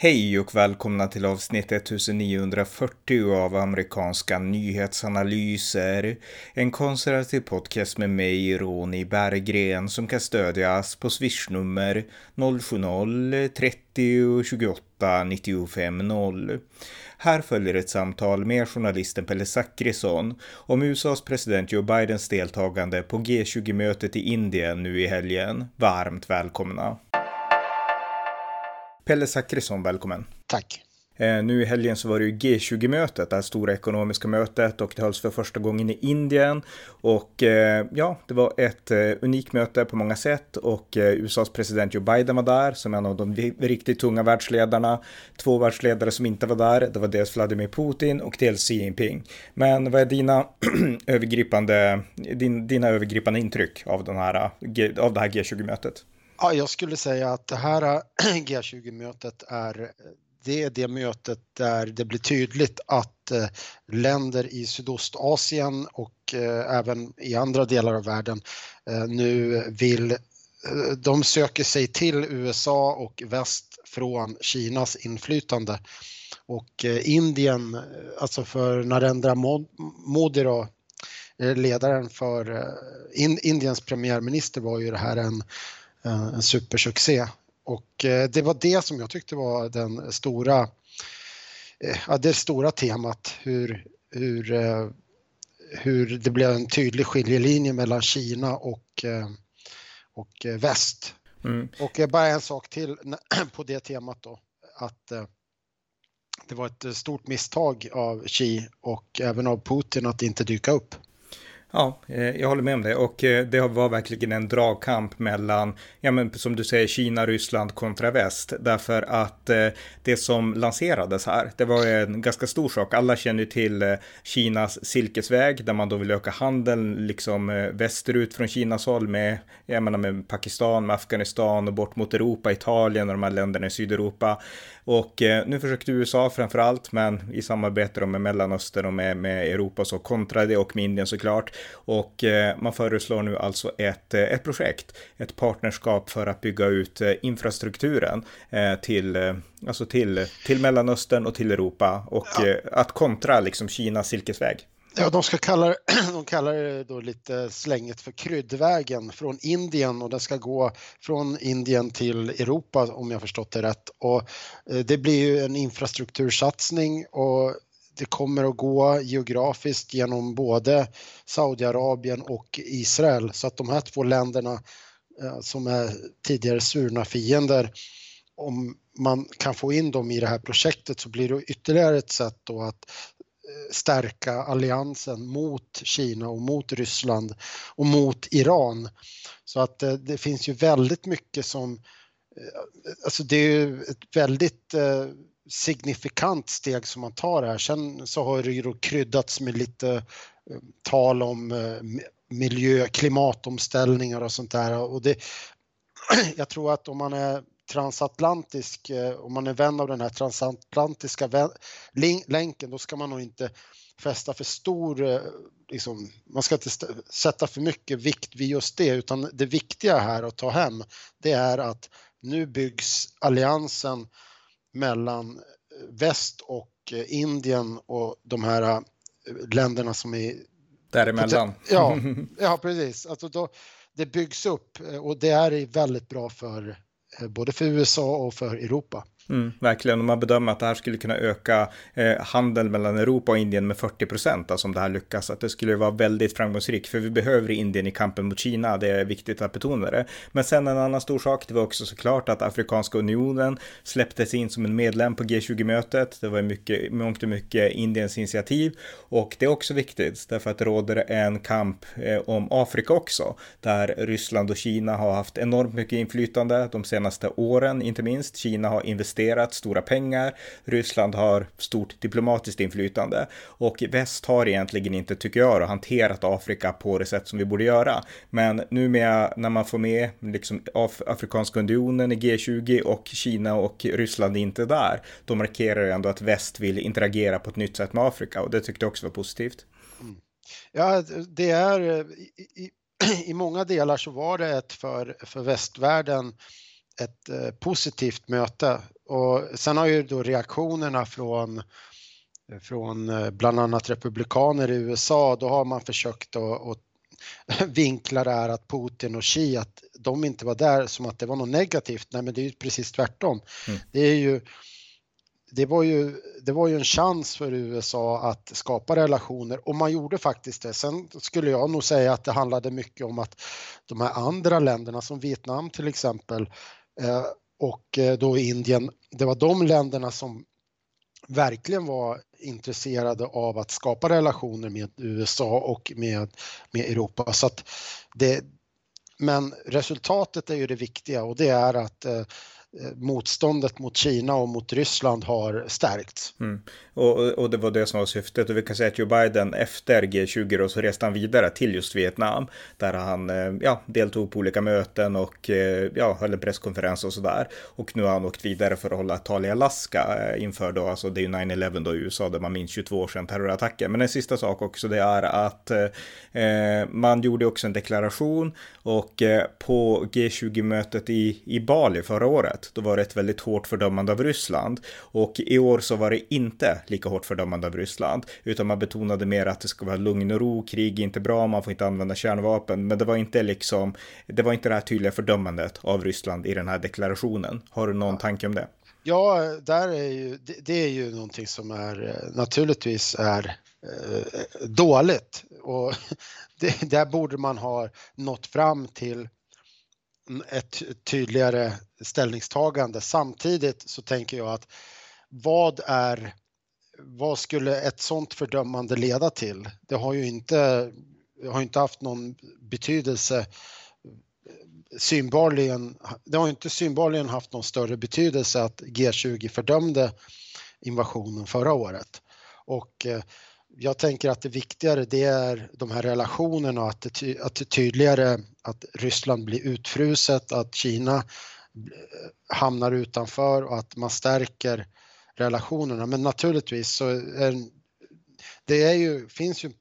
Hej och välkomna till avsnitt 1940 av amerikanska nyhetsanalyser. En konservativ podcast med mig, Ronny Berggren, som kan stödjas på swishnummer 070-30 28 95 0. Här följer ett samtal med journalisten Pelle Zackrisson om USAs president Joe Bidens deltagande på G20-mötet i Indien nu i helgen. Varmt välkomna! Pelle Zackrisson, välkommen. Tack. Eh, nu i helgen så var det ju G20-mötet, det här stora ekonomiska mötet och det hölls för första gången i Indien. Och eh, ja, det var ett eh, unikt möte på många sätt och USAs president Joe Biden var där som en av de riktigt tunga världsledarna. Två världsledare som inte var där, det var dels Vladimir Putin och dels Xi Jinping. Men vad är dina övergripande, din, dina övergripande intryck av, den här, av det här G20-mötet? Ja, jag skulle säga att det här G20-mötet är det är det mötet där det blir tydligt att eh, länder i Sydostasien och eh, även i andra delar av världen eh, nu vill de söker sig till USA och väst från Kinas inflytande. Och Indien, alltså för Narendra Modi då, ledaren för Indiens premiärminister var ju det här en en supersuccé. Och eh, det var det som jag tyckte var den stora, eh, ja, det stora temat hur, hur, hur det blev en tydlig skiljelinje mellan Kina och, och väst. Mm. Och bara en sak till på det temat då, att det var ett stort misstag av Xi och även av Putin att inte dyka upp. Ja, eh, jag håller med om det och eh, det var verkligen en dragkamp mellan, ja men som du säger, Kina, Ryssland kontra väst. Därför att eh, det som lanserades här, det var en ganska stor sak. Alla känner till Kinas silkesväg där man då vill öka handeln liksom västerut från Kinas håll med, jag menar med Pakistan, med Afghanistan och bort mot Europa, Italien och de här länderna i Sydeuropa. Och nu försökte USA framför allt, men i samarbete med Mellanöstern och med, med Europa så kontra det och med Indien såklart. Och eh, man föreslår nu alltså ett, eh, ett projekt, ett partnerskap för att bygga ut eh, infrastrukturen till, alltså till, till Mellanöstern och till Europa och ja. att kontra liksom Kinas silkesväg. Ja, de, ska kalla, de kallar det då lite slänget för kryddvägen från Indien och den ska gå från Indien till Europa om jag förstått det rätt. Och det blir ju en infrastruktursatsning och det kommer att gå geografiskt genom både Saudiarabien och Israel så att de här två länderna eh, som är tidigare surna fiender om man kan få in dem i det här projektet så blir det ytterligare ett sätt då att eh, stärka alliansen mot Kina och mot Ryssland och mot Iran. Så att det, det finns ju väldigt mycket som, alltså det är ju ett väldigt eh, signifikant steg som man tar här. Sen så har det ju då kryddats med lite eh, tal om eh, miljö, klimatomställningar och sånt där och det, jag tror att om man är transatlantisk, eh, om man är vän av den här transatlantiska länken, då ska man nog inte fästa för stor, liksom, man ska inte sätta för mycket vikt vid just det, utan det viktiga här att ta hem, det är att nu byggs alliansen mellan eh, väst och Indien och de här länderna som är Däremellan. Ja, ja precis. Alltså då, det byggs upp och det är väldigt bra för Eh, både för USA och för Europa. Mm, verkligen, om man bedömer att det här skulle kunna öka eh, handeln mellan Europa och Indien med 40 procent, alltså om det här lyckas. Att det skulle vara väldigt framgångsrikt, för vi behöver Indien i kampen mot Kina, det är viktigt att betona det. Men sen en annan stor sak, det var också såklart att Afrikanska unionen släpptes in som en medlem på G20-mötet. Det var mycket, mångt och mycket Indiens initiativ och det är också viktigt därför att det råder en kamp eh, om Afrika också, där Ryssland och Kina har haft enormt mycket inflytande de senaste åren, inte minst. Kina har investerat investerat stora pengar. Ryssland har stort diplomatiskt inflytande och väst har egentligen inte, tycker jag, hanterat Afrika på det sätt som vi borde göra. Men nu när man får med liksom Af Afrikanska unionen i G20 och Kina och Ryssland är inte där, då markerar det ändå att väst vill interagera på ett nytt sätt med Afrika och det tyckte jag också var positivt. Mm. Ja, det är i, i, i många delar så var det ett för, för västvärlden ett eh, positivt möte och sen har ju då reaktionerna från från eh, bland annat republikaner i USA, då har man försökt att, att vinkla det här att Putin och Xi, att de inte var där som att det var något negativt. Nej, men det är ju precis tvärtom. Mm. Det är ju det var, ju, det var ju en chans för USA att skapa relationer och man gjorde faktiskt det. Sen skulle jag nog säga att det handlade mycket om att de här andra länderna som Vietnam till exempel eh, och eh, då Indien, det var de länderna som verkligen var intresserade av att skapa relationer med USA och med, med Europa. Så att det, men resultatet är ju det viktiga och det är att Eh, Eh, motståndet mot Kina och mot Ryssland har stärkts. Mm. Och, och, det var det som var syftet och vi kan säga att Joe Biden efter G20 då så reste han vidare till just Vietnam där han eh, ja, deltog på olika möten och eh, ja, höll en presskonferens och sådär. Och nu har han åkt vidare för att hålla ett tal i Alaska inför då, alltså det är ju 9-11 då i USA där man minns 22 år sedan terrorattacken. Men en sista sak också det är att eh, man gjorde också en deklaration och eh, på G20-mötet i, i Bali förra året då var det ett väldigt hårt fördömande av Ryssland. Och i år så var det inte lika hårt fördömande av Ryssland, utan man betonade mer att det ska vara lugn och ro, krig är inte bra, man får inte använda kärnvapen, men det var inte liksom, det var inte det här tydliga fördömandet av Ryssland i den här deklarationen. Har du någon ja. tanke om det? Ja, där är ju, det, det är ju någonting som är naturligtvis är eh, dåligt och det, där borde man ha nått fram till ett tydligare ställningstagande. Samtidigt så tänker jag att vad är vad skulle ett sådant fördömande leda till? Det har ju inte, har inte haft någon betydelse synbarligen, det har inte synbarligen haft någon större betydelse att G20 fördömde invasionen förra året. Och eh, jag tänker att det viktigare det är de här relationerna och att det, att det tydligare att Ryssland blir utfruset, att Kina eh, hamnar utanför och att man stärker relationerna. Men naturligtvis så är, det är ju, finns ju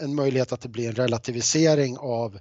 en möjlighet att det blir en relativisering av,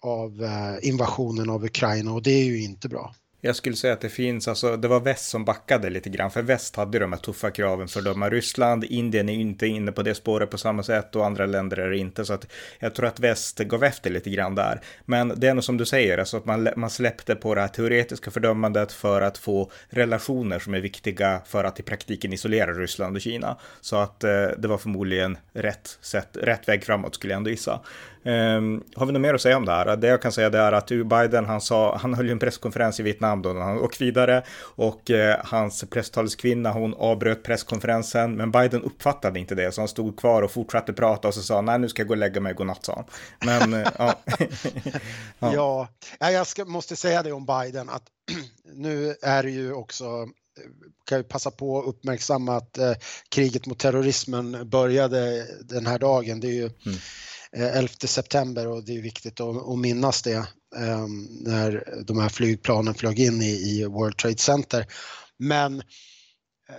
av eh, invasionen av Ukraina och det är ju inte bra. Jag skulle säga att det finns, alltså det var väst som backade lite grann, för väst hade de här tuffa kraven för att döma Ryssland. Indien är inte inne på det spåret på samma sätt och andra länder är det inte, så att jag tror att väst gav efter lite grann där. Men det är nog som du säger, alltså att man, man släppte på det här teoretiska fördömandet för att få relationer som är viktiga för att i praktiken isolera Ryssland och Kina. Så att eh, det var förmodligen rätt sätt, rätt väg framåt skulle jag ändå gissa. Um, har vi något mer att säga om det här? Det jag kan säga det är att Biden, han sa, han höll ju en presskonferens i Vietnam då när han åkte vidare och eh, hans presstaleskvinna, hon avbröt presskonferensen, men Biden uppfattade inte det, så han stod kvar och fortsatte prata och så sa nej, nu ska jag gå och lägga mig, godnatt, sa han. Men, eh, ja. ja. ja, jag ska, måste säga det om Biden, att nu är det ju också kan ju passa på att uppmärksamma att eh, kriget mot terrorismen började den här dagen. Det är ju mm Eh, 11 september och det är viktigt att, minnas det ehm, när de här flygplanen flög in i, World Trade Center. Men eh,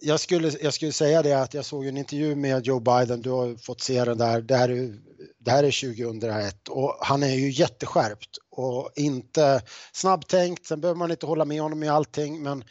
jag skulle, jag skulle säga det att jag såg en intervju med Joe Biden, du har fått se den där, det här är, det här är 2001 och han är ju jätteskärpt och inte snabbtänkt, sen behöver man inte hålla med honom i allting men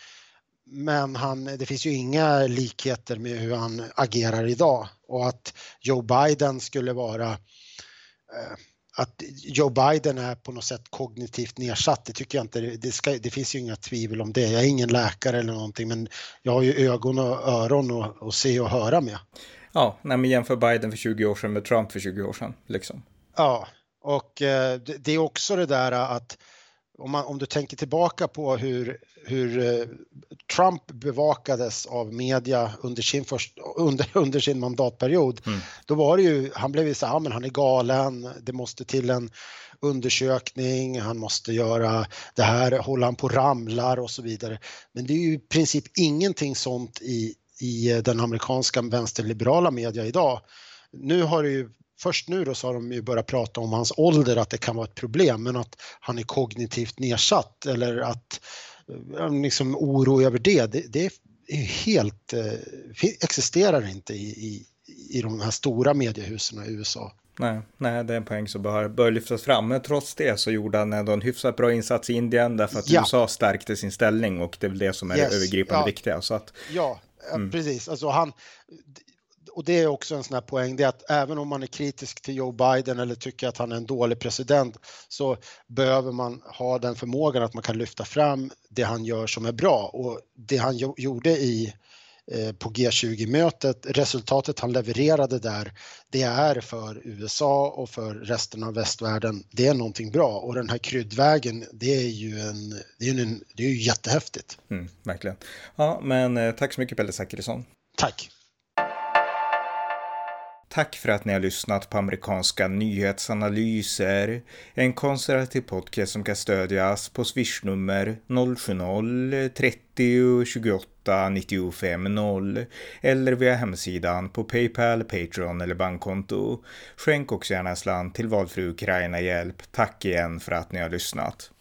men han, det finns ju inga likheter med hur han agerar idag och att Joe Biden skulle vara eh, att Joe Biden är på något sätt kognitivt nedsatt, det tycker jag inte, det, ska, det finns ju inga tvivel om det. Jag är ingen läkare eller någonting men jag har ju ögon och öron att se och höra med. Ja, nej men jämför Biden för 20 år sedan med Trump för 20 år sedan. Liksom. Ja, och eh, det är också det där att om, man, om du tänker tillbaka på hur, hur eh, Trump bevakades av media under sin, först, under, under sin mandatperiod, mm. då var det ju, han blev ju så här, men han är galen, det måste till en undersökning, han måste göra det här, håller han på ramlar och så vidare. Men det är ju i princip ingenting sånt i, i den amerikanska vänsterliberala media idag. Nu har det ju först nu då så har de ju börjat prata om hans ålder, att det kan vara ett problem, men att han är kognitivt nedsatt eller att eh, liksom oro över det, det, det är helt, eh, existerar inte i, i, i de här stora mediehusen i USA. Nej, nej, det är en poäng som bör, bör lyftas fram. Men trots det så gjorde han ändå en hyfsat bra insats i Indien därför att ja. USA stärkte sin ställning och det är väl det som är yes. det övergripande ja. viktiga. Så att, ja, mm. precis. Alltså han, och det är också en sån här poäng, det är att även om man är kritisk till Joe Biden eller tycker att han är en dålig president så behöver man ha den förmågan att man kan lyfta fram det han gör som är bra och det han gjorde i eh, på G20-mötet, resultatet han levererade där, det är för USA och för resten av västvärlden, det är någonting bra och den här kryddvägen, det är ju, en, det är en, det är ju jättehäftigt. Mm, verkligen. Ja, men eh, tack så mycket Pelle Zackrisson. Tack. Tack för att ni har lyssnat på amerikanska nyhetsanalyser. En konservativ podcast som kan stödjas på swishnummer 070-30 28 95 0 eller via hemsidan på Paypal, Patreon eller bankkonto. Skänk också gärna slant till valfri Ukraina-hjälp. Tack igen för att ni har lyssnat.